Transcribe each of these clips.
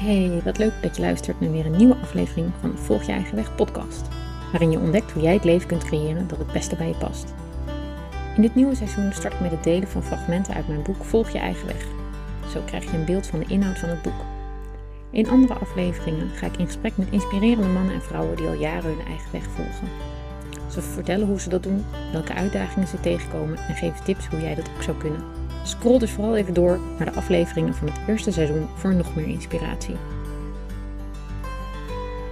Hey, wat leuk dat je luistert naar weer een nieuwe aflevering van de Volg je eigen weg podcast, waarin je ontdekt hoe jij het leven kunt creëren dat het beste bij je past. In dit nieuwe seizoen start ik met het delen van fragmenten uit mijn boek Volg je eigen weg. Zo krijg je een beeld van de inhoud van het boek. In andere afleveringen ga ik in gesprek met inspirerende mannen en vrouwen die al jaren hun eigen weg volgen. Ze vertellen hoe ze dat doen, welke uitdagingen ze tegenkomen en geven tips hoe jij dat ook zou kunnen. Scroll dus vooral even door naar de afleveringen van het eerste seizoen voor nog meer inspiratie.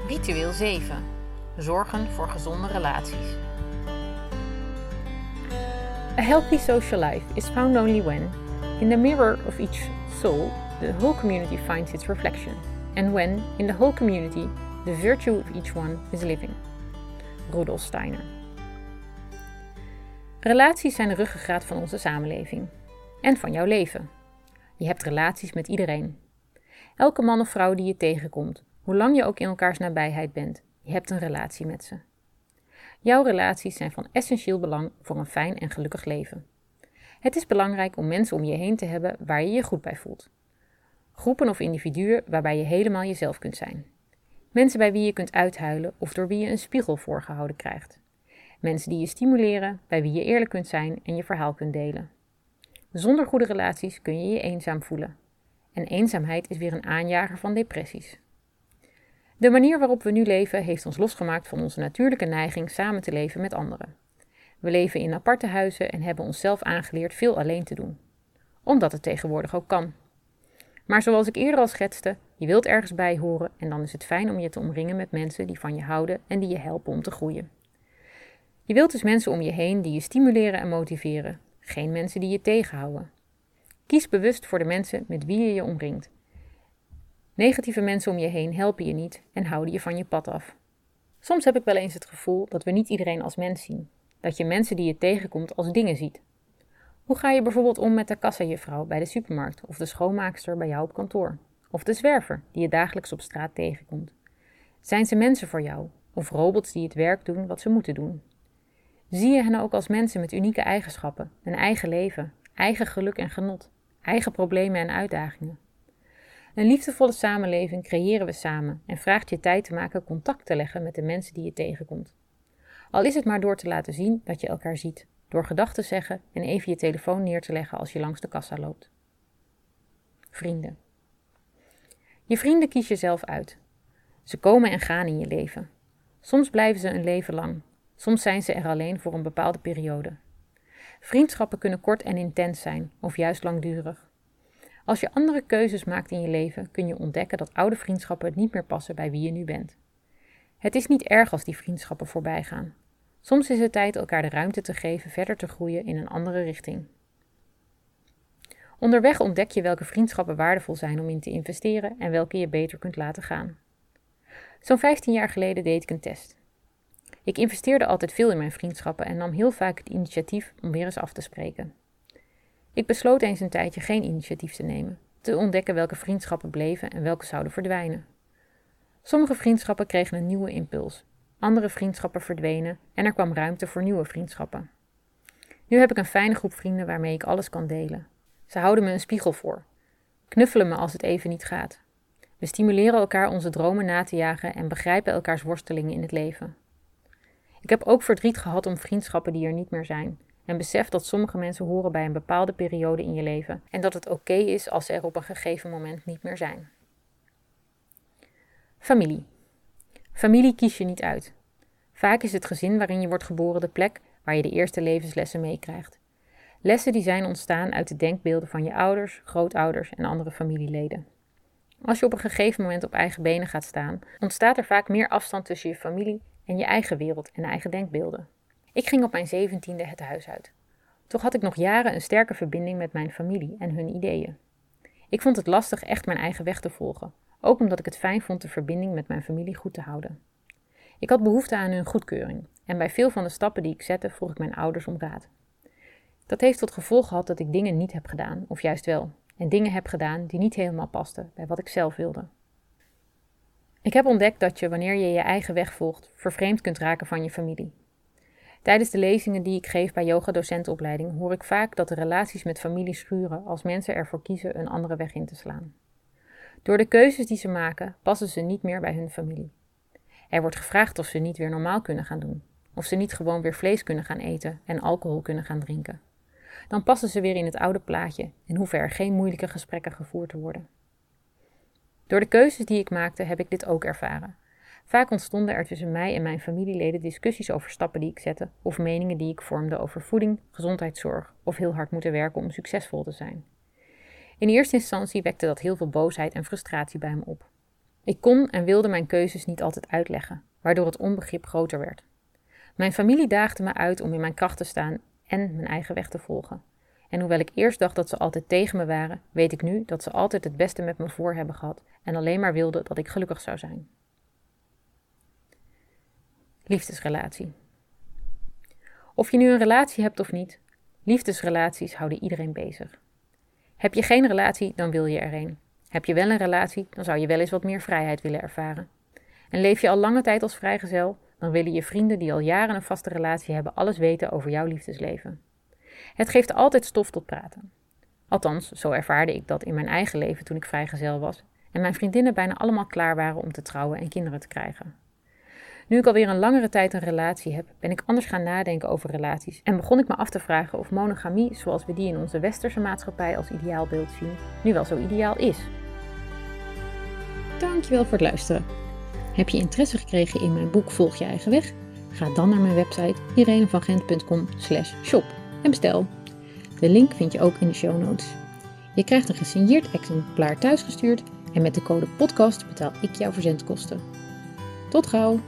Ritueel 7. Zorgen voor gezonde relaties. A healthy social life is found only when, in the mirror of each soul, the whole community finds its reflection, and when, in the whole community, the virtue of each one is living. Rudolf Steiner. Relaties zijn de ruggengraat van onze samenleving en van jouw leven. Je hebt relaties met iedereen. Elke man of vrouw die je tegenkomt, hoe lang je ook in elkaars nabijheid bent, je hebt een relatie met ze. Jouw relaties zijn van essentieel belang voor een fijn en gelukkig leven. Het is belangrijk om mensen om je heen te hebben waar je je goed bij voelt. Groepen of individuen waarbij je helemaal jezelf kunt zijn. Mensen bij wie je kunt uithuilen of door wie je een spiegel voorgehouden krijgt. Mensen die je stimuleren, bij wie je eerlijk kunt zijn en je verhaal kunt delen. Zonder goede relaties kun je je eenzaam voelen. En eenzaamheid is weer een aanjager van depressies. De manier waarop we nu leven heeft ons losgemaakt van onze natuurlijke neiging samen te leven met anderen. We leven in aparte huizen en hebben onszelf aangeleerd veel alleen te doen. Omdat het tegenwoordig ook kan. Maar zoals ik eerder al schetste, je wilt ergens bij horen en dan is het fijn om je te omringen met mensen die van je houden en die je helpen om te groeien. Je wilt dus mensen om je heen die je stimuleren en motiveren, geen mensen die je tegenhouden. Kies bewust voor de mensen met wie je je omringt. Negatieve mensen om je heen helpen je niet en houden je van je pad af. Soms heb ik wel eens het gevoel dat we niet iedereen als mens zien. Dat je mensen die je tegenkomt als dingen ziet. Hoe ga je bijvoorbeeld om met de kassajuffrouw bij de supermarkt of de schoonmaakster bij jou op kantoor? Of de zwerver die je dagelijks op straat tegenkomt? Zijn ze mensen voor jou of robots die het werk doen wat ze moeten doen? Zie je hen ook als mensen met unieke eigenschappen, een eigen leven, eigen geluk en genot, eigen problemen en uitdagingen. Een liefdevolle samenleving creëren we samen en vraagt je tijd te maken contact te leggen met de mensen die je tegenkomt. Al is het maar door te laten zien dat je elkaar ziet, door gedachten te zeggen en even je telefoon neer te leggen als je langs de kassa loopt. Vrienden. Je vrienden kies je zelf uit. Ze komen en gaan in je leven. Soms blijven ze een leven lang, Soms zijn ze er alleen voor een bepaalde periode. Vriendschappen kunnen kort en intens zijn, of juist langdurig. Als je andere keuzes maakt in je leven, kun je ontdekken dat oude vriendschappen niet meer passen bij wie je nu bent. Het is niet erg als die vriendschappen voorbij gaan. Soms is het tijd elkaar de ruimte te geven verder te groeien in een andere richting. Onderweg ontdek je welke vriendschappen waardevol zijn om in te investeren en welke je beter kunt laten gaan. Zo'n 15 jaar geleden deed ik een test. Ik investeerde altijd veel in mijn vriendschappen en nam heel vaak het initiatief om weer eens af te spreken. Ik besloot eens een tijdje geen initiatief te nemen, te ontdekken welke vriendschappen bleven en welke zouden verdwijnen. Sommige vriendschappen kregen een nieuwe impuls, andere vriendschappen verdwenen en er kwam ruimte voor nieuwe vriendschappen. Nu heb ik een fijne groep vrienden waarmee ik alles kan delen. Ze houden me een spiegel voor, knuffelen me als het even niet gaat. We stimuleren elkaar onze dromen na te jagen en begrijpen elkaars worstelingen in het leven. Ik heb ook verdriet gehad om vriendschappen die er niet meer zijn. En besef dat sommige mensen horen bij een bepaalde periode in je leven en dat het oké is als ze er op een gegeven moment niet meer zijn. Familie. Familie kies je niet uit. Vaak is het gezin waarin je wordt geboren de plek waar je de eerste levenslessen meekrijgt. Lessen die zijn ontstaan uit de denkbeelden van je ouders, grootouders en andere familieleden. Als je op een gegeven moment op eigen benen gaat staan, ontstaat er vaak meer afstand tussen je familie en je eigen wereld en eigen denkbeelden. Ik ging op mijn zeventiende het huis uit. Toch had ik nog jaren een sterke verbinding met mijn familie en hun ideeën. Ik vond het lastig echt mijn eigen weg te volgen, ook omdat ik het fijn vond de verbinding met mijn familie goed te houden. Ik had behoefte aan hun goedkeuring en bij veel van de stappen die ik zette vroeg ik mijn ouders om raad. Dat heeft tot gevolg gehad dat ik dingen niet heb gedaan, of juist wel, en dingen heb gedaan die niet helemaal pasten bij wat ik zelf wilde. Ik heb ontdekt dat je, wanneer je je eigen weg volgt, vervreemd kunt raken van je familie. Tijdens de lezingen die ik geef bij yoga-docentenopleiding hoor ik vaak dat de relaties met familie schuren als mensen ervoor kiezen een andere weg in te slaan. Door de keuzes die ze maken, passen ze niet meer bij hun familie. Er wordt gevraagd of ze niet weer normaal kunnen gaan doen, of ze niet gewoon weer vlees kunnen gaan eten en alcohol kunnen gaan drinken. Dan passen ze weer in het oude plaatje en hoeven er geen moeilijke gesprekken gevoerd te worden. Door de keuzes die ik maakte heb ik dit ook ervaren. Vaak ontstonden er tussen mij en mijn familieleden discussies over stappen die ik zette of meningen die ik vormde over voeding, gezondheidszorg of heel hard moeten werken om succesvol te zijn. In eerste instantie wekte dat heel veel boosheid en frustratie bij me op. Ik kon en wilde mijn keuzes niet altijd uitleggen, waardoor het onbegrip groter werd. Mijn familie daagde me uit om in mijn kracht te staan en mijn eigen weg te volgen. En hoewel ik eerst dacht dat ze altijd tegen me waren, weet ik nu dat ze altijd het beste met me voor hebben gehad en alleen maar wilden dat ik gelukkig zou zijn. Liefdesrelatie. Of je nu een relatie hebt of niet, liefdesrelaties houden iedereen bezig. Heb je geen relatie, dan wil je er een. Heb je wel een relatie, dan zou je wel eens wat meer vrijheid willen ervaren. En leef je al lange tijd als vrijgezel, dan willen je vrienden die al jaren een vaste relatie hebben alles weten over jouw liefdesleven. Het geeft altijd stof tot praten. Althans, zo ervaarde ik dat in mijn eigen leven toen ik vrijgezel was en mijn vriendinnen bijna allemaal klaar waren om te trouwen en kinderen te krijgen. Nu ik alweer een langere tijd een relatie heb, ben ik anders gaan nadenken over relaties en begon ik me af te vragen of monogamie, zoals we die in onze westerse maatschappij als ideaalbeeld zien, nu wel zo ideaal is. Dankjewel voor het luisteren. Heb je interesse gekregen in mijn boek Volg je eigen weg? Ga dan naar mijn website irenevangent.com/shop en. De link vind je ook in de show notes. Je krijgt een gesigneerd exemplaar thuisgestuurd en met de code podcast betaal ik jouw verzendkosten. Tot gauw!